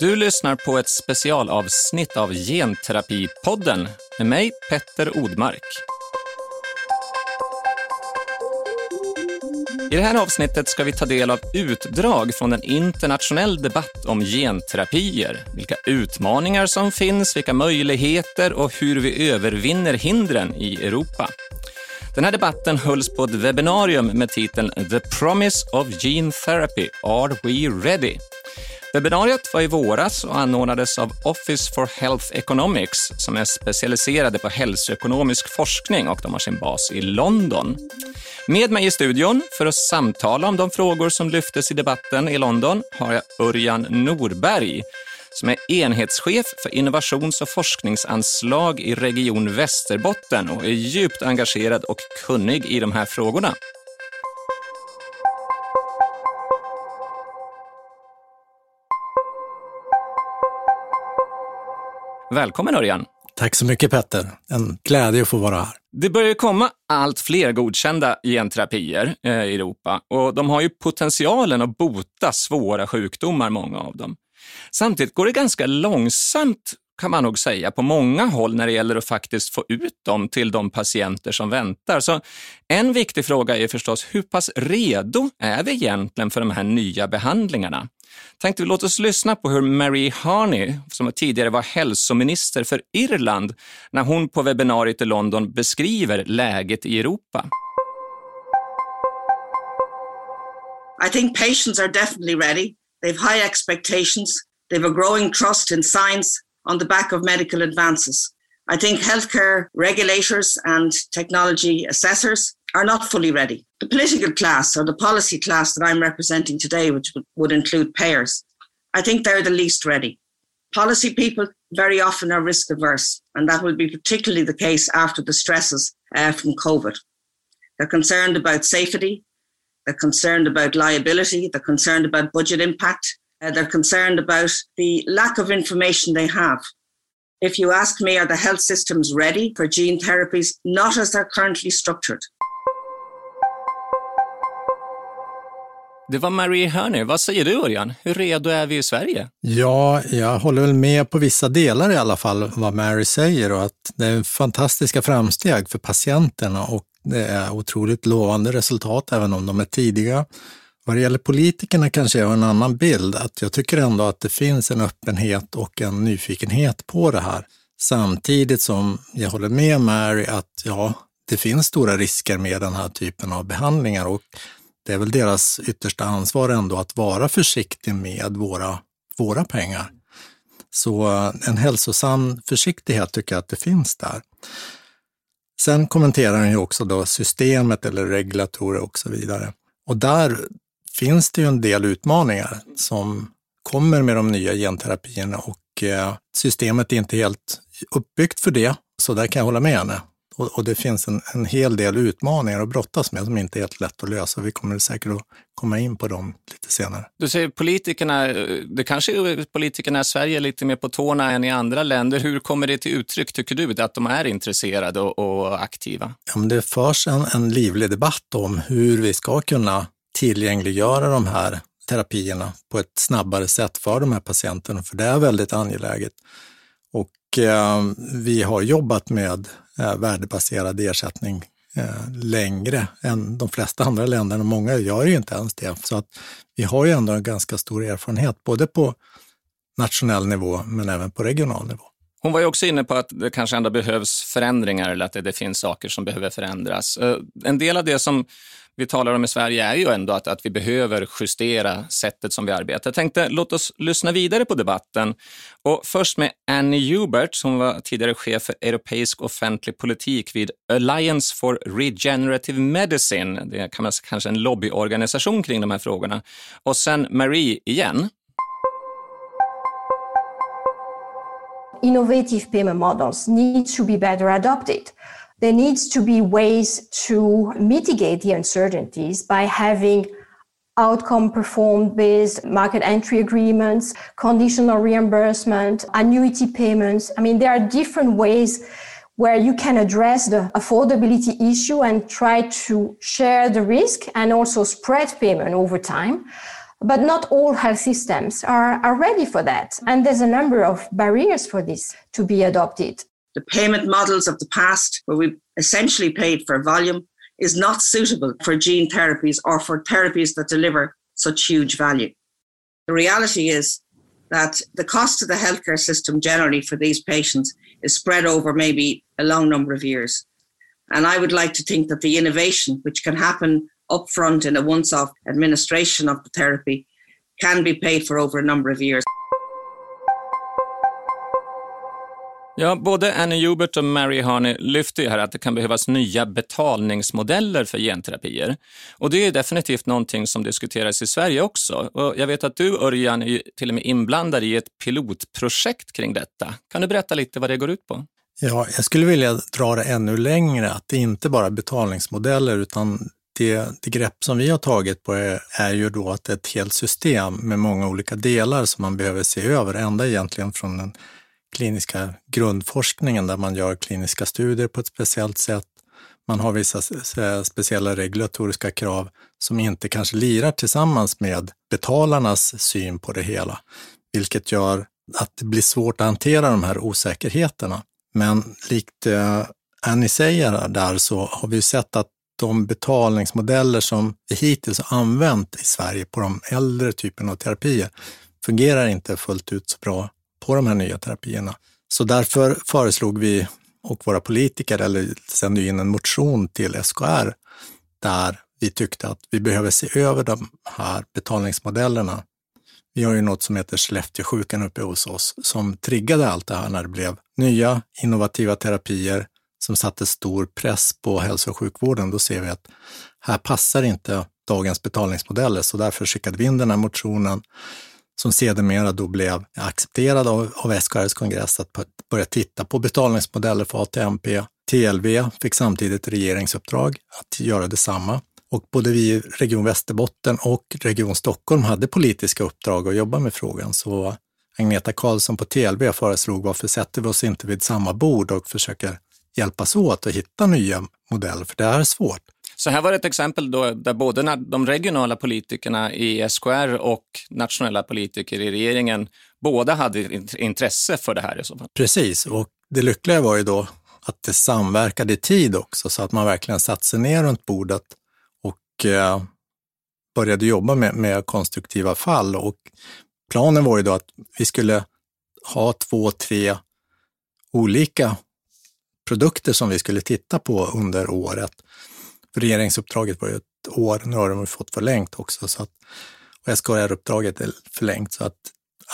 Du lyssnar på ett specialavsnitt av Genterapipodden med mig, Petter Odmark. I det här avsnittet ska vi ta del av utdrag från en internationell debatt om genterapier, vilka utmaningar som finns, vilka möjligheter och hur vi övervinner hindren i Europa. Den här debatten hölls på ett webbinarium med titeln The Promise of Gene Therapy, Are We Ready? Webbinariet var i våras och anordnades av Office for Health Economics som är specialiserade på hälsoekonomisk forskning och de har sin bas i London. Med mig i studion för att samtala om de frågor som lyftes i debatten i London har jag Örjan Norberg som är enhetschef för innovations och forskningsanslag i Region Västerbotten och är djupt engagerad och kunnig i de här frågorna. Välkommen Örjan! Tack så mycket Petter. En glädje att få vara här. Det börjar komma allt fler godkända genterapier eh, i Europa och de har ju potentialen att bota svåra sjukdomar, många av dem. Samtidigt går det ganska långsamt kan man nog säga, på många håll när det gäller att faktiskt få ut dem till de patienter som väntar. Så en viktig fråga är förstås, hur pass redo är vi egentligen för de här nya behandlingarna? Tänkte vi låt oss lyssna på hur Mary Harney, som tidigare var hälsominister för Irland, när hon på webbinariet i London beskriver läget i Europa. I think patients are definitely ready. They have high expectations. They have a growing trust in science on the back of medical advances. I think healthcare regulators and technology assessors are not fully ready. The political class or the policy class that I'm representing today, which would include payers, I think they're the least ready. Policy people very often are risk averse, and that will be particularly the case after the stresses uh, from COVID. They're concerned about safety, they're concerned about liability, they're concerned about budget impact, uh, they're concerned about the lack of information they have. If you ask me, are the health systems ready for gene therapies? Not as they're currently structured. Det var Marie Hörner. Vad säger du, Örjan? Hur redo är vi i Sverige? Ja, jag håller väl med på vissa delar i alla fall vad Mary säger och att det är fantastiska framsteg för patienterna och det är otroligt lovande resultat, även om de är tidiga. Vad det gäller politikerna kanske jag har en annan bild, att jag tycker ändå att det finns en öppenhet och en nyfikenhet på det här. Samtidigt som jag håller med Mary att ja, det finns stora risker med den här typen av behandlingar och det är väl deras yttersta ansvar ändå att vara försiktig med våra, våra pengar. Så eh, en hälsosam försiktighet tycker jag att det finns där. Sen kommenterar han ju också då systemet eller regulatorer och så vidare. Och där finns det ju en del utmaningar som kommer med de nya genterapierna och eh, systemet är inte helt uppbyggt för det. Så där kan jag hålla med henne. Och, och det finns en, en hel del utmaningar att brottas med som inte är helt lätt att lösa. Vi kommer säkert att komma in på dem lite senare. Du säger politikerna, det kanske är politikerna i Sverige är lite mer på tårna än i andra länder. Hur kommer det till uttryck, tycker du, att de är intresserade och, och aktiva? Ja, men det förs en, en livlig debatt om hur vi ska kunna tillgängliggöra de här terapierna på ett snabbare sätt för de här patienterna, för det är väldigt angeläget. Och eh, vi har jobbat med eh, värdebaserad ersättning eh, längre än de flesta andra länder och många gör ju inte ens det. Så att vi har ju ändå en ganska stor erfarenhet, både på nationell nivå men även på regional nivå. Hon var ju också inne på att det kanske ändå behövs förändringar eller att det, det finns saker som behöver förändras. Eh, en del av det som vi talar om i Sverige är ju ändå att, att vi behöver justera sättet som vi arbetar. Jag tänkte låt oss lyssna vidare på debatten. Och först med Annie Hubert som var tidigare chef för europeisk offentlig politik vid Alliance for Regenerative Medicine. Det är kanske en lobbyorganisation kring de här frågorna. Och sen Marie igen. Innovative payment models need to be better adopted. there needs to be ways to mitigate the uncertainties by having outcome performed based market entry agreements, conditional reimbursement, annuity payments. I mean, there are different ways where you can address the affordability issue and try to share the risk and also spread payment over time. But not all health systems are, are ready for that. And there's a number of barriers for this to be adopted. The payment models of the past, where we essentially paid for volume, is not suitable for gene therapies or for therapies that deliver such huge value. The reality is that the cost of the healthcare system generally for these patients is spread over maybe a long number of years. And I would like to think that the innovation which can happen upfront in a once off administration of the therapy can be paid for over a number of years. Ja, både Annie Hubert och Mary Harney lyfter ju här att det kan behövas nya betalningsmodeller för genterapier. Och det är definitivt någonting som diskuteras i Sverige också. Och jag vet att du, Örjan, är till och med inblandad i ett pilotprojekt kring detta. Kan du berätta lite vad det går ut på? Ja, jag skulle vilja dra det ännu längre, att det inte bara är betalningsmodeller, utan det, det grepp som vi har tagit på är, är ju då att ett helt system med många olika delar som man behöver se över, ända egentligen från den kliniska grundforskningen där man gör kliniska studier på ett speciellt sätt. Man har vissa speciella regulatoriska krav som inte kanske lirar tillsammans med betalarnas syn på det hela, vilket gör att det blir svårt att hantera de här osäkerheterna. Men likt eh, Annie säger där så har vi sett att de betalningsmodeller som vi hittills har använt i Sverige på de äldre typerna av terapier fungerar inte fullt ut så bra på de här nya terapierna. Så därför föreslog vi och våra politiker, eller sände in en motion till SKR, där vi tyckte att vi behöver se över de här betalningsmodellerna. Vi har ju något som heter Skellefteåsjukan uppe hos oss som triggade allt det här när det blev nya innovativa terapier som satte stor press på hälso och sjukvården. Då ser vi att här passar inte dagens betalningsmodeller, så därför skickade vi in den här motionen som sedermera då blev accepterad av, av SKRs kongress att börja titta på betalningsmodeller för ATMP. TLV fick samtidigt regeringsuppdrag att göra detsamma. Och både vi i Region Västerbotten och Region Stockholm hade politiska uppdrag att jobba med frågan. Så Agneta Karlsson på TLV föreslog varför sätter vi oss inte vid samma bord och försöker hjälpas åt att hitta nya modeller, för det är svårt. Så här var ett exempel då, där både de regionala politikerna i SKR och nationella politiker i regeringen båda hade intresse för det här i så fall. Precis, och det lyckliga var ju då att det samverkade i tid också, så att man verkligen satte sig ner runt bordet och eh, började jobba med, med konstruktiva fall. Och planen var ju då att vi skulle ha två, tre olika produkter som vi skulle titta på under året. För regeringsuppdraget var ju ett år, nu har de fått förlängt också. Så att, och SKR-uppdraget är förlängt, så att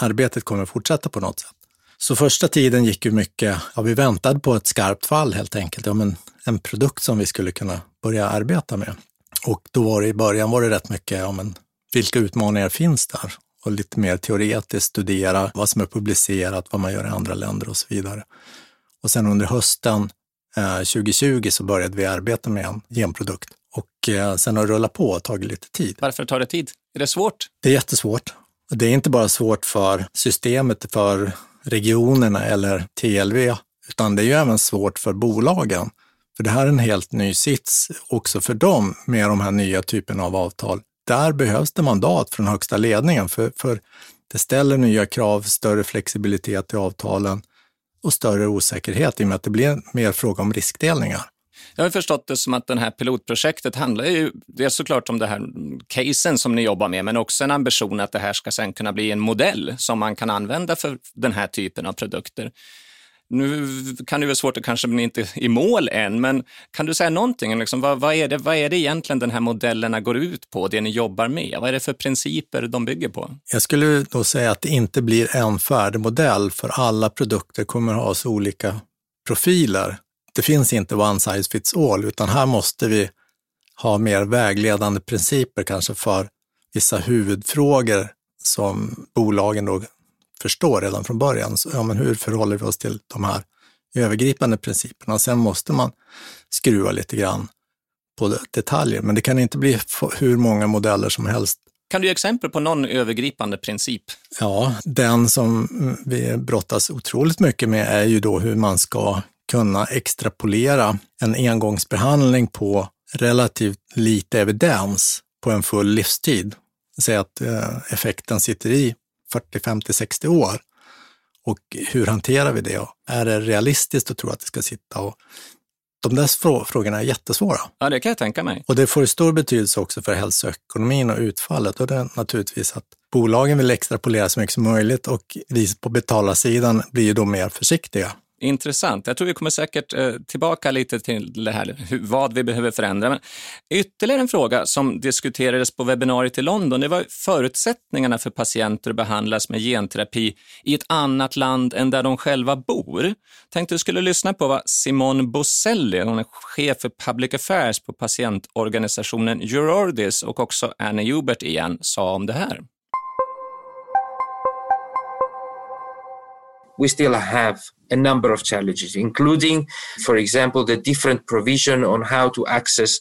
arbetet kommer att fortsätta på något sätt. Så första tiden gick ju mycket, ja, vi väntade på ett skarpt fall helt enkelt, ja, men en produkt som vi skulle kunna börja arbeta med. Och då var det i början var det rätt mycket, ja, men vilka utmaningar finns där? Och lite mer teoretiskt studera vad som är publicerat, vad man gör i andra länder och så vidare. Och sen under hösten 2020 eh, så började vi arbeta med en genprodukt och eh, sen har det rullat på och tagit lite tid. Varför tar det tid? Är det svårt? Det är jättesvårt. Det är inte bara svårt för systemet, för regionerna eller TLV, utan det är ju även svårt för bolagen. För det här är en helt ny sits också för dem med de här nya typerna av avtal. Där behövs det mandat från högsta ledningen, för, för det ställer nya krav, större flexibilitet i avtalen och större osäkerhet i och med att det blir mer fråga om riskdelningar. Jag har förstått det som att det här pilotprojektet handlar ju dels såklart om det här casen som ni jobbar med, men också en ambition att det här ska sen kunna bli en modell som man kan använda för den här typen av produkter. Nu kan det vara svårt att kanske inte i mål än, men kan du säga någonting? Liksom, vad, vad, är det, vad är det egentligen den här modellerna går ut på, det ni jobbar med? Vad är det för principer de bygger på? Jag skulle då säga att det inte blir en färdig modell, för alla produkter kommer att ha så olika profiler. Det finns inte one size fits all, utan här måste vi ha mer vägledande principer kanske för vissa huvudfrågor som bolagen då förstå redan från början. Så, ja, men hur förhåller vi oss till de här övergripande principerna? Sen måste man skruva lite grann på detaljer, men det kan inte bli hur många modeller som helst. Kan du ge exempel på någon övergripande princip? Ja, den som vi brottas otroligt mycket med är ju då hur man ska kunna extrapolera en engångsbehandling på relativt lite evidens på en full livstid. säga att eh, effekten sitter i 40, 50, 60 år. Och hur hanterar vi det? Är det realistiskt att tro att det ska sitta? Och de där frågorna är jättesvåra. Ja, det kan jag tänka mig. Och det får stor betydelse också för hälsoekonomin och utfallet. Och det är naturligtvis att bolagen vill extrapolera så mycket som möjligt och vi på betalarsidan blir ju då mer försiktiga. Intressant. Jag tror vi kommer säkert eh, tillbaka lite till det här, vad vi behöver förändra. Men ytterligare en fråga som diskuterades på webbinariet i London, det var förutsättningarna för patienter att behandlas med genterapi i ett annat land än där de själva bor. Tänkte du skulle lyssna på vad Simone Boselli, hon är chef för Public Affairs på patientorganisationen Eurordis och också Annie Hubert igen, sa om det här. We still have a number of challenges, including, for example, the different provision on how to access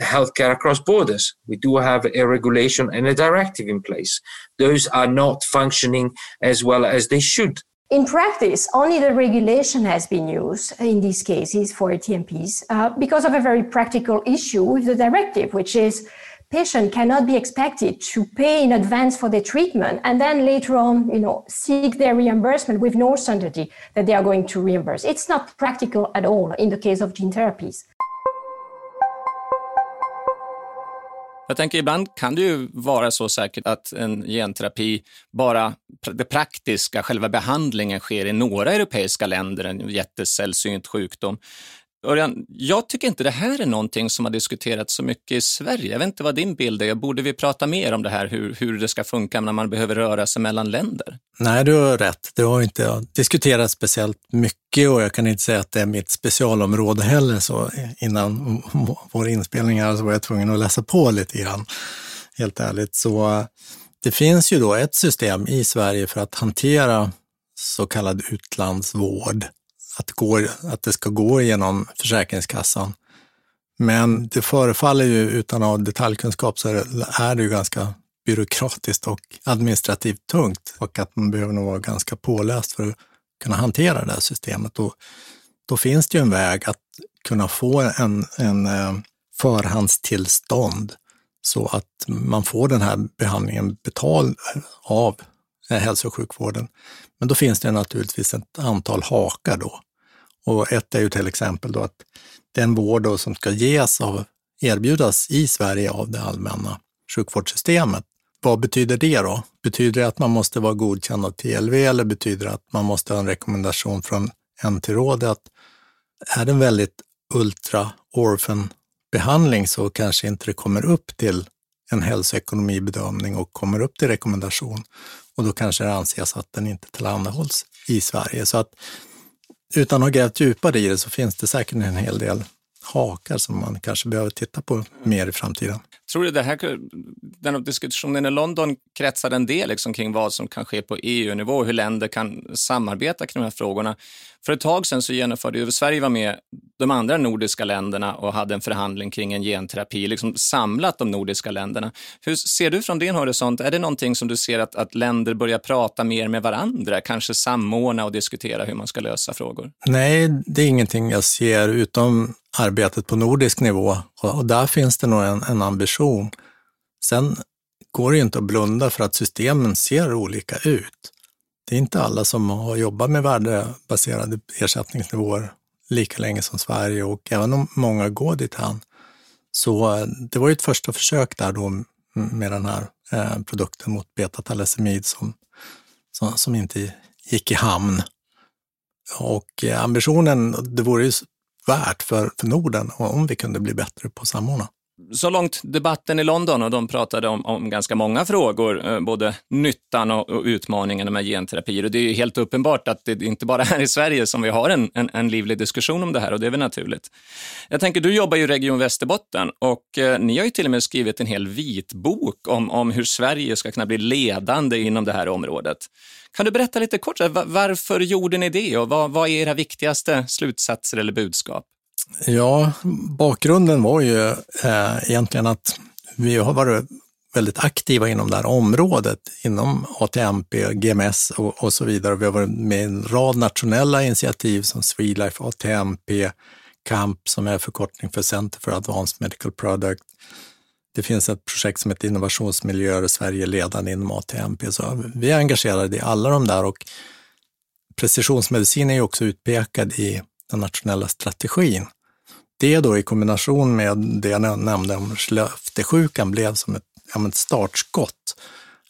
healthcare across borders. We do have a regulation and a directive in place. Those are not functioning as well as they should. In practice, only the regulation has been used in these cases for TMPs uh, because of a very practical issue with the directive, which is patient cannot be expected to pay in advance for their treatment and then later on, you know, seek their reimbursement with no certainty that they are going to reimburse. It's not practical at all in the case of gene therapies. Jag tänker ibland kan det ju vara så säkert att en genterapi bara det praktiska, själva behandlingen sker i några europeiska länder, en jättesällsynt sjukdom. Örjan, jag tycker inte det här är någonting som har diskuterats så mycket i Sverige. Jag vet inte vad din bild är. Borde vi prata mer om det här, hur, hur det ska funka när man behöver röra sig mellan länder? Nej, du har rätt. Det har inte diskuterats speciellt mycket och jag kan inte säga att det är mitt specialområde heller. Så innan vår inspelning här så var jag tvungen att läsa på lite grann, helt ärligt. Så det finns ju då ett system i Sverige för att hantera så kallad utlandsvård att, går, att det ska gå genom Försäkringskassan. Men det förefaller ju, utan att ha detaljkunskap, så är det ju ganska byråkratiskt och administrativt tungt och att man behöver nog vara ganska påläst för att kunna hantera det här systemet. Och då finns det ju en väg att kunna få en, en eh, förhandstillstånd så att man får den här behandlingen betald av eh, hälso och sjukvården. Men då finns det naturligtvis ett antal hakar då. Och ett är ju till exempel då att den vård då som ska ges av, erbjudas i Sverige av det allmänna sjukvårdssystemet. Vad betyder det då? Betyder det att man måste vara godkänd av TLV eller betyder det att man måste ha en rekommendation från NT-rådet? Att är det en väldigt ultra orphan behandling så kanske inte det kommer upp till en hälsoekonomibedömning och kommer upp till rekommendation. Och då kanske det anses att den inte tillhandahålls i Sverige. Så att utan att ha grävt djupare i det så finns det säkert en hel del hakar som man kanske behöver titta på mer i framtiden. Tror du det här, den diskussionen i London kretsade en del liksom kring vad som kan ske på EU-nivå och hur länder kan samarbeta kring de här frågorna? För ett tag sedan så genomförde ju, Sverige var med de andra nordiska länderna och hade en förhandling kring en genterapi, liksom samlat de nordiska länderna. Hur ser du från din horisont, är det någonting som du ser att, att länder börjar prata mer med varandra, kanske samordna och diskutera hur man ska lösa frågor? Nej, det är ingenting jag ser utom arbetet på nordisk nivå och där finns det nog en, en ambition. Sen går det ju inte att blunda för att systemen ser olika ut. Det är inte alla som har jobbat med värdebaserade ersättningsnivåer lika länge som Sverige och även om många går dit han. Så eh, det var ju ett första försök där då med den här eh, produkten mot betathalassemid som, som, som inte gick i hamn. Och eh, ambitionen, det vore ju värt för, för Norden om vi kunde bli bättre på att samordna. Så långt debatten i London och de pratade om, om ganska många frågor, eh, både nyttan och, och utmaningarna med genterapier. Och det är helt uppenbart att det inte bara är här i Sverige som vi har en, en, en, livlig diskussion om det här och det är väl naturligt. Jag tänker, du jobbar ju i Region Västerbotten och eh, ni har ju till och med skrivit en hel vitbok om, om hur Sverige ska kunna bli ledande inom det här området. Kan du berätta lite kort, varför gjorde ni det och vad, vad är era viktigaste slutsatser eller budskap? Ja, bakgrunden var ju eh, egentligen att vi har varit väldigt aktiva inom det här området, inom ATMP, GMS och, och så vidare. Vi har varit med i en rad nationella initiativ som Swedlife, ATMP, CAMP som är förkortning för Center for Advanced Medical Product. Det finns ett projekt som heter Innovationsmiljöer och Sverige ledande inom ATMP. Så vi är engagerade i alla de där och precisionsmedicin är ju också utpekad i den nationella strategin. Det då i kombination med det jag nämnde om Skellefteåsjukan blev som ett, ja, ett startskott.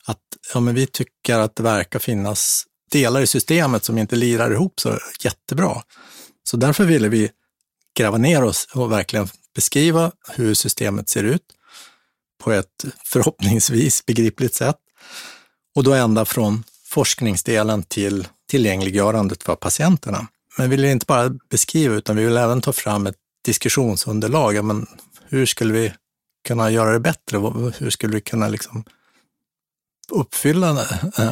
Att ja, men vi tycker att det verkar finnas delar i systemet som inte lirar ihop så jättebra. Så därför ville vi gräva ner oss och verkligen beskriva hur systemet ser ut på ett förhoppningsvis begripligt sätt. Och då ända från forskningsdelen till tillgängliggörandet för patienterna. Men vi vill inte bara beskriva, utan vi vill även ta fram ett diskussionsunderlag. men hur skulle vi kunna göra det bättre? Hur skulle vi kunna liksom uppfylla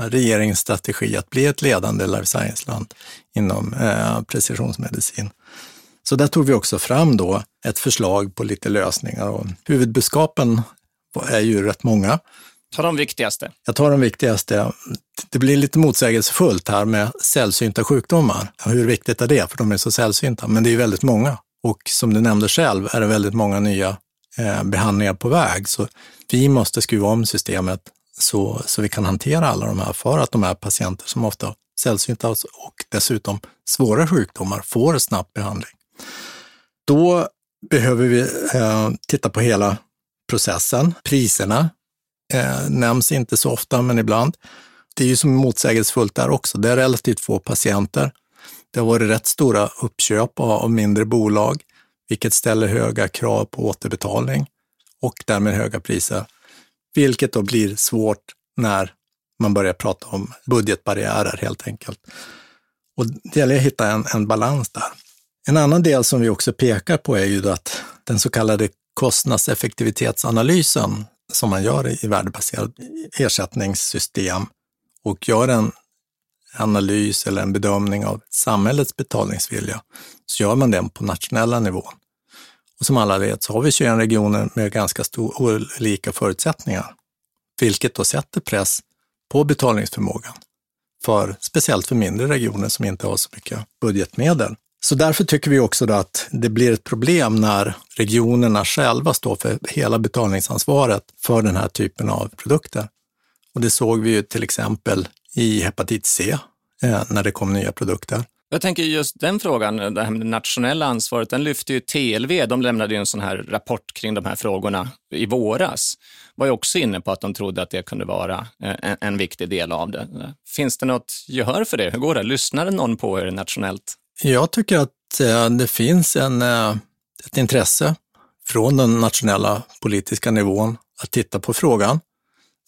regeringens strategi att bli ett ledande life science-land inom eh, precisionsmedicin? Så där tog vi också fram då ett förslag på lite lösningar och huvudbudskapen är ju rätt många. Ta de viktigaste. Jag tar de viktigaste. Det blir lite motsägelsefullt här med sällsynta sjukdomar. Hur viktigt är det? För de är så sällsynta, men det är väldigt många. Och som du nämnde själv är det väldigt många nya eh, behandlingar på väg. Så vi måste skruva om systemet så, så vi kan hantera alla de här för att de här patienter som ofta sällsynta och dessutom svåra sjukdomar får snabb behandling. Då behöver vi eh, titta på hela processen. Priserna eh, nämns inte så ofta, men ibland. Det är ju som motsägelsefullt där också. Det är relativt få patienter. Det har varit rätt stora uppköp av mindre bolag, vilket ställer höga krav på återbetalning och därmed höga priser, vilket då blir svårt när man börjar prata om budgetbarriärer helt enkelt. Och det gäller att hitta en, en balans där. En annan del som vi också pekar på är ju att den så kallade kostnadseffektivitetsanalysen som man gör i värdebaserat ersättningssystem och gör en analys eller en bedömning av samhällets betalningsvilja, så gör man den på nationella nivån. Och som alla vet så har vi 21 regioner med ganska stor, olika förutsättningar, vilket då sätter press på betalningsförmågan, för, speciellt för mindre regioner som inte har så mycket budgetmedel. Så därför tycker vi också att det blir ett problem när regionerna själva står för hela betalningsansvaret för den här typen av produkter. Och det såg vi ju till exempel i hepatit C eh, när det kom nya produkter. Jag tänker just den frågan, det här med det nationella ansvaret, den lyfte ju TLV, de lämnade ju en sån här rapport kring de här frågorna i våras. Var ju också inne på att de trodde att det kunde vara en, en viktig del av det. Finns det något gehör för det? Hur går det? Lyssnar någon på er nationellt? Jag tycker att eh, det finns en, eh, ett intresse från den nationella politiska nivån att titta på frågan.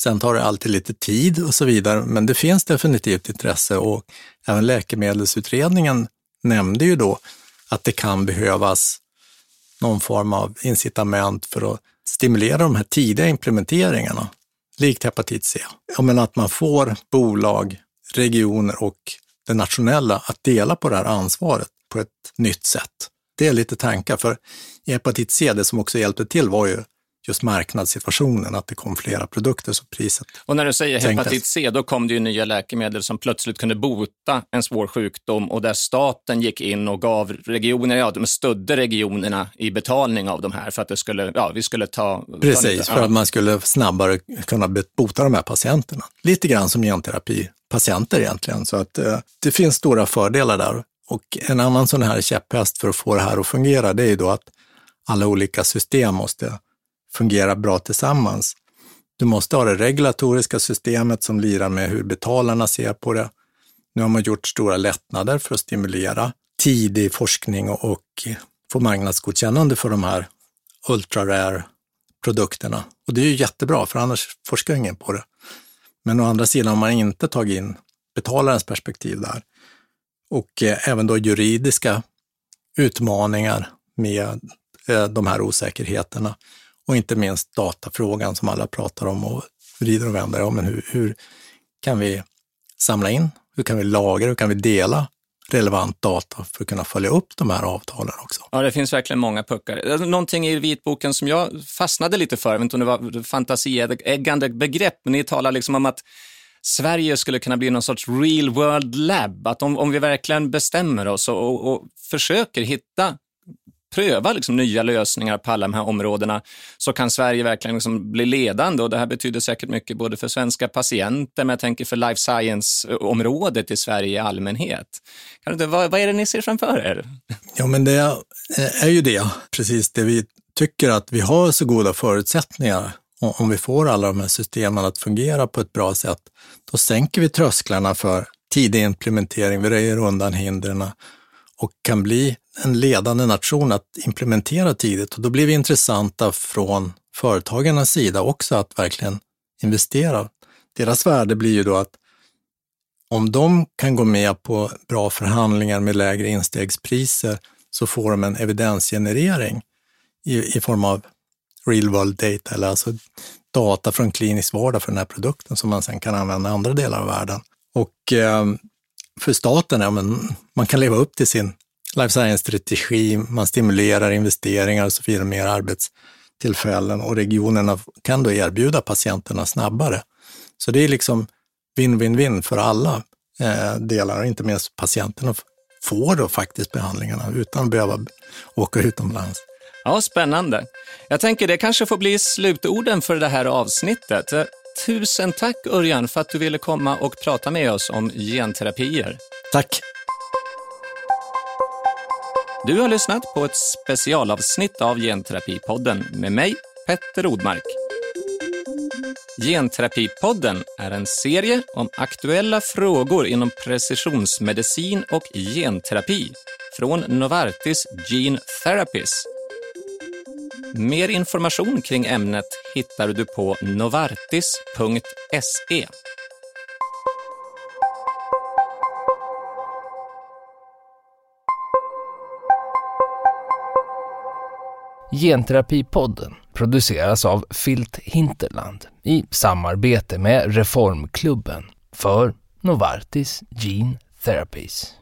Sen tar det alltid lite tid och så vidare, men det finns definitivt intresse och även Läkemedelsutredningen nämnde ju då att det kan behövas någon form av incitament för att stimulera de här tidiga implementeringarna, likt hepatit C. Ja, men att man får bolag, regioner och det nationella att dela på det här ansvaret på ett nytt sätt. Det är lite tankar, för i hepatit C, det som också hjälpte till var ju just marknadssituationen, att det kom flera produkter så priset Och när du säger sänktes. hepatit C, då kom det ju nya läkemedel som plötsligt kunde bota en svår sjukdom och där staten gick in och gav regionerna, ja, de stödde regionerna i betalning av de här för att det skulle, ja, vi skulle ta... Precis, ta för att man skulle snabbare kunna bota de här patienterna. Lite grann som genterapipatienter egentligen, så att eh, det finns stora fördelar där. Och en annan sån här käpphäst för att få det här att fungera, det är ju då att alla olika system måste fungera bra tillsammans. Du måste ha det regulatoriska systemet som lirar med hur betalarna ser på det. Nu har man gjort stora lättnader för att stimulera tidig forskning och få marknadsgodkännande för de här ultra-rare produkterna. Och det är ju jättebra, för annars forskar ingen på det. Men å andra sidan har man inte tagit in betalarens perspektiv där. Och eh, även då juridiska utmaningar med eh, de här osäkerheterna och inte minst datafrågan som alla pratar om och vrider och vänder om. Men hur, hur kan vi samla in? Hur kan vi lagra? Hur kan vi dela relevant data för att kunna följa upp de här avtalen också. Ja, det finns verkligen många puckar. Alltså, någonting i vitboken som jag fastnade lite för, jag vet inte om det var fantasieggande begrepp, men ni talar liksom om att Sverige skulle kunna bli någon sorts real world lab, att om, om vi verkligen bestämmer oss och, och, och försöker hitta pröva liksom nya lösningar på alla de här områdena så kan Sverige verkligen liksom bli ledande och det här betyder säkert mycket både för svenska patienter, men jag tänker för life science-området i Sverige i allmänhet. Vad, vad är det ni ser framför er? Ja, men det är ju det, precis det vi tycker att vi har så goda förutsättningar om vi får alla de här systemen att fungera på ett bra sätt, då sänker vi trösklarna för tidig implementering, vi röjer undan hindren och kan bli en ledande nation att implementera tidigt. Och då blir vi intressanta från företagarnas sida också att verkligen investera. Deras värde blir ju då att om de kan gå med på bra förhandlingar med lägre instegspriser så får de en evidensgenerering i, i form av real world data, eller alltså data från klinisk vardag för den här produkten som man sen kan använda i andra delar av världen. Och eh, för staten, ja, men man kan leva upp till sin life science-strategi, man stimulerar investeringar och så vidare, mer arbetstillfällen och regionerna kan då erbjuda patienterna snabbare. Så det är liksom win-win-win för alla eh, delar, inte minst patienterna får då faktiskt behandlingarna utan att behöva åka utomlands. Ja, spännande. Jag tänker det kanske får bli slutorden för det här avsnittet. Tusen tack Örjan för att du ville komma och prata med oss om genterapier. Tack. Du har lyssnat på ett specialavsnitt av Genterapipodden med mig, Petter Odmark. Genterapipodden är en serie om aktuella frågor inom precisionsmedicin och genterapi från Novartis Gene Therapies Mer information kring ämnet hittar du på novartis.se. Genterapipodden produceras av Filt Hinterland i samarbete med Reformklubben för Novartis Gene Therapies.